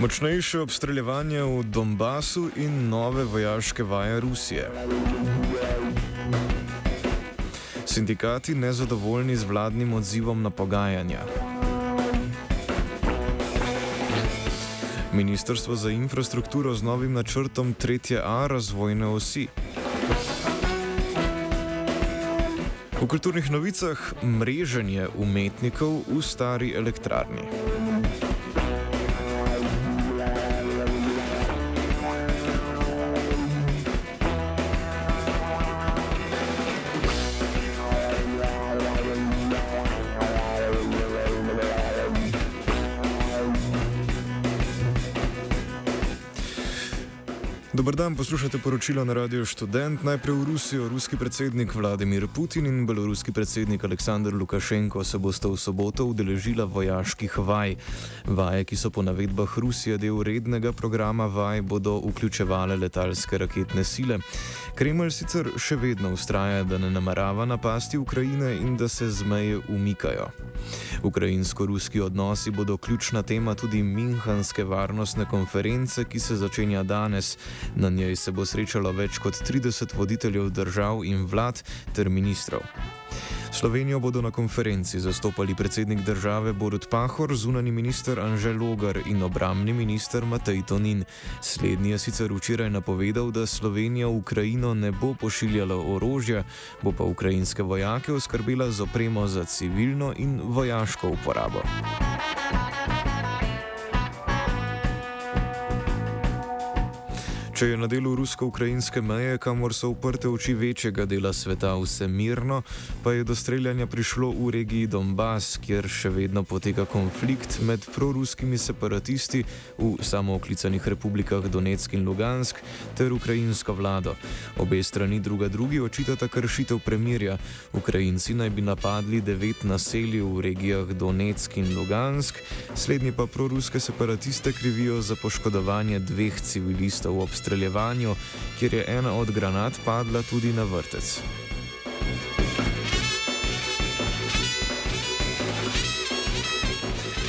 Močnejše obstreljevanje v Donbasu in nove vojaške vaje Rusije. Sindikati nezadovoljni z vladnim odzivom na pogajanja. Ministrstvo za infrastrukturo z novim načrtom 3A razvojne osi. V kulturnih novicah mreženje umetnikov v stari elektrarni. Dobar dan, poslušate poročilo na Radio Student. Najprej v Rusijo. Ruski predsednik Vladimir Putin in beloruski predsednik Aleksandr Lukašenko se bosta v soboto udeležila vojaških vaj. Vaje, ki so po navedbah Rusije del rednega programa vaj, bodo vključevale letalske raketne sile. Kremelj sicer še vedno ustraja, da ne namerava napasti Ukrajine in da se zmeje umikajo. Ukrajinsko-ruski odnosi bodo ključna tema tudi Minhanske varnostne konference, ki se začenja danes. Na njej se bo srečalo več kot 30 voditeljev držav in vlad ter ministrov. Slovenijo bodo na konferenci zastopali predsednik države Borut Pahor, zunani minister Anžel Logar in obramni minister Matej Tonin. Slednji je sicer včeraj napovedal, da Slovenija v Ukrajino ne bo pošiljala orožja, bo pa ukrajinske vojake oskrbela z opremo za civilno in vojaško uporabo. Če je na delu rusko-ukrajinske meje, kamor so uprte oči večjega dela sveta vse mirno, pa je do streljanja prišlo v regiji Donbass, kjer še vedno poteka konflikt med proruskimi separatisti v samooklicanih republikah Donetsk in Lugansk ter ukrajinsko vlado. Obe strani druga drugi očitata kršitev premirja. Ukrajinci naj bi napadli devet naselij v regijah Donetsk in Lugansk, slednji pa proruske separatiste krivijo za poškodovanje dveh civilistov obstajanja streljevanju, kjer je ena od granat padla tudi na vrtec.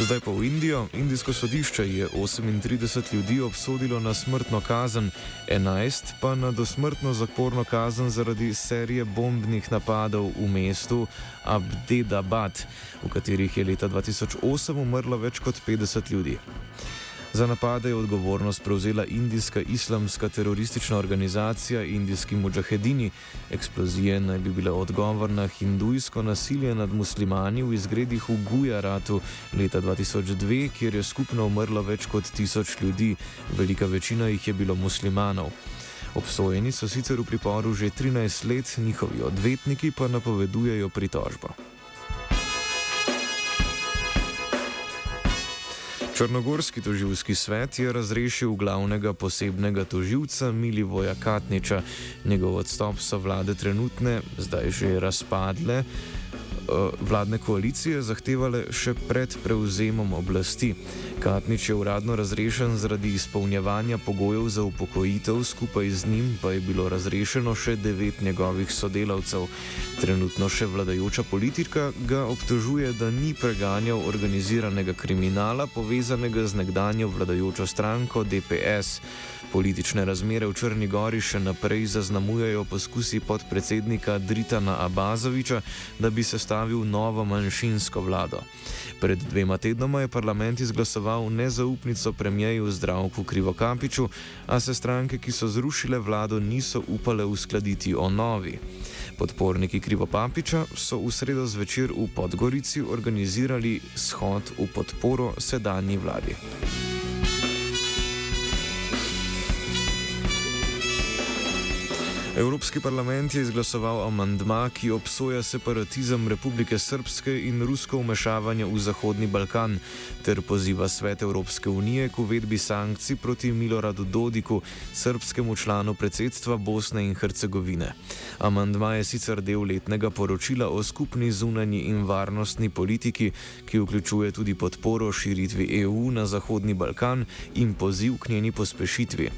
Zdaj pa v Indijo. Indijsko sodišče je 38 ljudi obsodilo na smrtno kazen, 11 pa na dosmrtno zaporno kazen zaradi serije bombnih napadov v mestu Abdedabad, v katerih je leta 2008 umrlo več kot 50 ljudi. Za napade je odgovornost prevzela indijska islamska teroristična organizacija Indijski mujahedini. Eksplozije naj bi bile odgovor na hindujsko nasilje nad muslimani v izgredih v Gujaratu leta 2002, kjer je skupno umrlo več kot tisoč ljudi, velika večina jih je bilo muslimanov. Obsojeni so sicer v priporu že 13 let, njihovi odvetniki pa napovedujejo pritožbo. Črnogorski toživski svet je razrešil glavnega posebnega toživca Milivoja Katniča. Njegov odstop so vlade trenutne, zdaj že razpadle, vladne koalicije zahtevale še pred prevzemom oblasti. Katnič je uradno razrešen zaradi izpolnjevanja pogojev za upokojitev, skupaj z njim pa je bilo razrešeno še devet njegovih sodelavcev. Trenutno še vladajoča politika ga obtožuje, da ni preganjal organiziranega kriminala povezanega z nekdanjo vladajočo stranko DPS. Politične razmere v Črni Gori še naprej zaznamujejo poskusi podpredsednika Dritana Abazoviča, da bi sestavil novo manjšinsko vlado. Pred dvema tednoma je parlament izglasoval nezaupnico premijeju Zdravku Krivokapiču, a se stranke, ki so zrušile vlado, niso upale uskladiti o novi. Podporniki Krivopapiča so v sredo zvečer v Podgorici organizirali shod v podporo sedanji vladi. Evropski parlament je izglasoval amandma, ki obsoja separatizem Republike Srpske in rusko umešavanje v Zahodni Balkan, ter poziva svet Evropske unije k uvedbi sankcij proti Miloradu Dodiku, srpskemu članu predsedstva Bosne in Hercegovine. Amandma je sicer del letnega poročila o skupni zunanji in varnostni politiki, ki vključuje tudi podporo širitvi EU na Zahodni Balkan in poziv k njeni pospešitvi.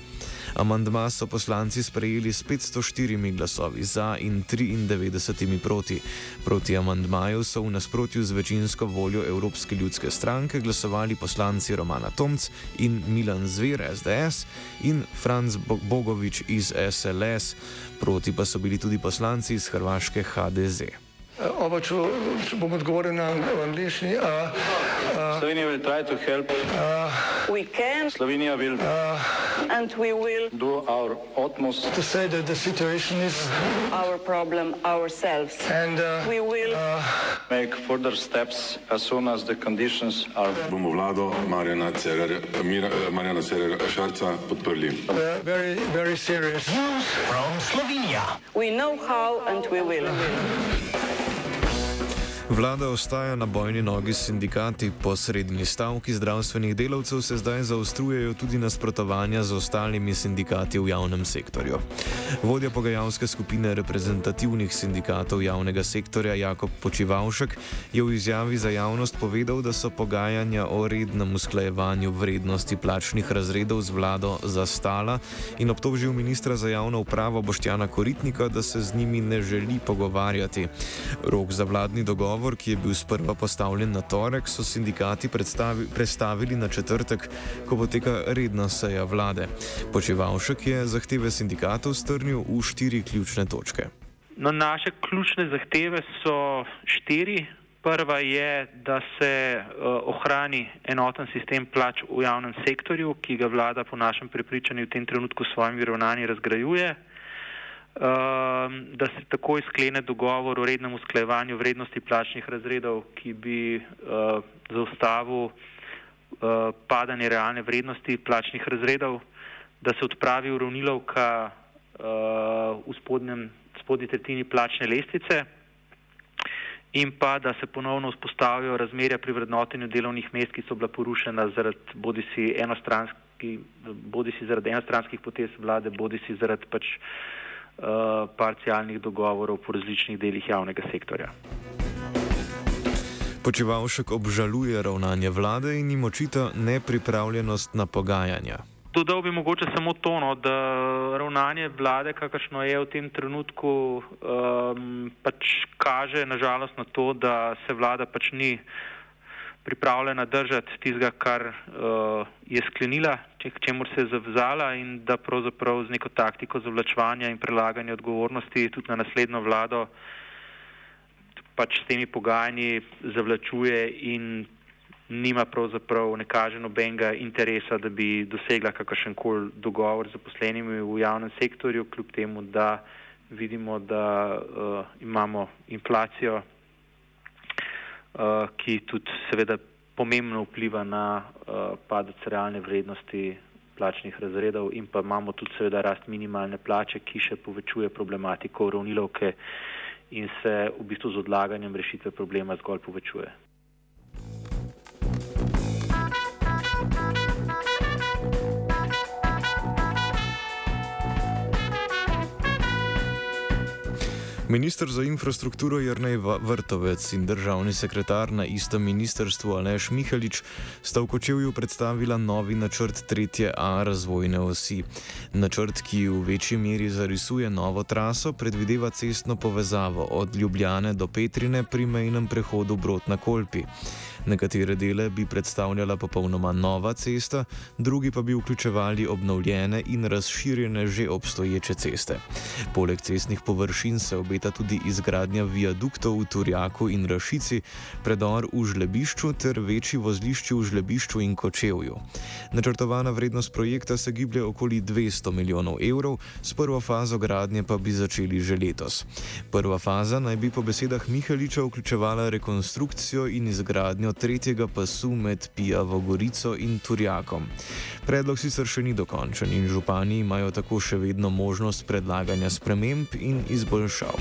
Amandma so poslanci sprejeli s 504 glasovi za in 93 proti. Proti amandmaju so v nasprotju z večinsko voljo Evropske ljudske stranke glasovali poslanci Romana Tomc in Milan Zver SDS in Franz Bogovič iz SLS, proti pa so bili tudi poslanci iz Hrvaške HDZ. Oba, če, če bom odgovoril na angliški. Slovenija bo poskušala pomagati. Slovenija bo naredila naš utmost, da bo rekla, da je situacija naš problem, naš sebe. In bomo naredili nadaljnje korake, as soon as the conditions are. Bomo vlado Marjana Cererera Šarca podprli. Very, very serious news from Slovenija. We know how and we will. Vlada ostaja na bojni nogi s sindikati. Po srednji stavki zdravstvenih delavcev se zdaj zaostrujejo tudi nasprotovanja z ostalimi sindikati v javnem sektorju. Vodja pogajalske skupine reprezentativnih sindikatov javnega sektorja Jakob Počivalšek je v izjavi za javnost povedal, da so pogajanja o rednem usklajevanju vrednosti plačnih razredov z vlado zastala in obtožil ministra za javno upravo Boštjana Koritnika, da se z njimi ne želi pogovarjati. Rok za vladni dogovor dogovor, ki je bil sprva postavljen na torek, so sindikati predstavili na četrtek, ko poteka redna seja vlade. Počevalšek je zahteve sindikatov strnil v štiri ključne točke. No, naše ključne zahteve so štiri. Prva je, da se uh, ohrani enoten sistem plač v javnem sektorju, ki ga vlada po našem prepričanju v tem trenutku s svojimi ravnanji razgrajuje. Ehm, da se takoj sklene dogovor o rednem usklajevanju vrednosti plačnih razredov, ki bi uh, zaustavil uh, padanje realne vrednosti plačnih razredov, da se odpravi uravnilovka uh, v spodnjem, spodnji tretjini plačne lestvice in pa da se ponovno vzpostavijo razmerja pri vrednotenju delovnih mest, ki so bila porušena zaradi bodi si enostranskih, bodi si zaradi enostranskih potez vlade, bodi si zaradi pač uh, parcialnih dogovorov po različnih delih javnega sektorja. Počevalšek obžaluje ravnanje vlade in jim očita nepripravljenost na pogajanja. Dodal bi mogoče samo to, no, da ravnanje vlade, kakršno je v tem trenutku, um, pač kaže nažalost na to, da se vlada pač ni pripravljena držati tistega, kar uh, je sklenila, če, k čemu se je zavzala in da pravzaprav z neko taktiko zavlačevanja in prelaganja odgovornosti tudi na naslednjo vlado pač s temi pogajanji zavlačuje in nima pravzaprav ne kaže nobenega interesa, da bi dosegla kakršen koli dogovor z zaposlenimi v javnem sektorju, kljub temu, da vidimo, da uh, imamo inflacijo ki tudi seveda pomembno vpliva na uh, padec realne vrednosti plačnih razredov in pa imamo tudi seveda rast minimalne plače, ki še povečuje problematiko uravnilovke in se v bistvu z odlaganjem rešitve problema zgolj povečuje. Ministr za infrastrukturo Jrnej Vrtovec in državni sekretar na istem ministrstvu Aleš Mihalič sta v Kočevju predstavila novi načrt 3A razvojne osi. Načrt, ki v večji meri zarisuje novo traso, predvideva cestno povezavo od Ljubljane do Petrine pri mejnem prehodu Brod na Kolpi. Nekatere dele bi predstavljala popolnoma nova cesta, drugi pa bi vključevali obnovljene in razširjene že obstoječe ceste. Poleg cestnih površin se obeta tudi izgradnja viaduktov v Turjaku in Rašici, predor v Žlebišču ter večji vozlišči v Žlebišču in Kočevju. Načrtovana vrednost projekta se giblje okoli 200 milijonov evrov, s prvo fazo gradnje pa bi začeli že letos. Prva faza naj bi po besedah Mihaliča vključevala rekonstrukcijo in izgradnjo tretjega pasu med Pijavo Gorico in Turjakom. Predlog sicer še ni dokončen in župani imajo tako še vedno možnost predlaganja sprememb in izboljšav.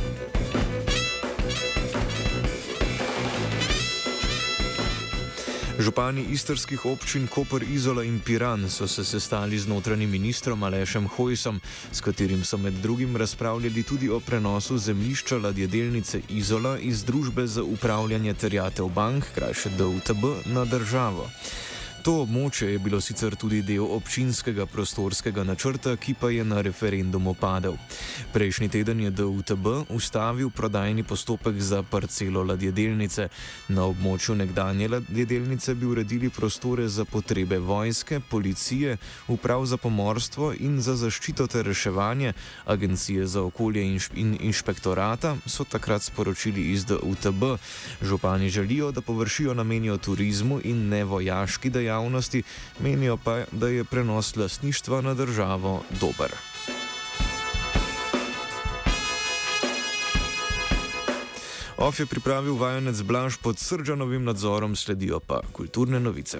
Župani istrskih občin Koper, Izola in Piran so se sestali z notranjim ministrom Alešem Hojsom, s katerim so med drugim razpravljali tudi o prenosu zemljišča ladjedelnice Izola iz družbe za upravljanje terjatev bank, krajše DUTB, na državo. To območje je bilo sicer tudi del občinskega prostorskega načrta, ki pa je na referendumu padel. Prejšnji teden je DUTB ustavil prodajni postopek za parcelo ladjedelnice. Na območju nekdanje ladjedelnice bi uredili prostore za potrebe vojske, policije, uprav za pomorstvo in za zaščito ter reševanje, agencije za okolje in inšpektorata, so takrat sporočili iz DUTB. Župani želijo, da površijo namenijo turizmu in ne vojaški dejavnosti, menijo pa, da je prenos lastništva na državo dober. OF je pripravil vajenec Blaž pod srčanovim nadzorom, sledijo pa kulturne novice.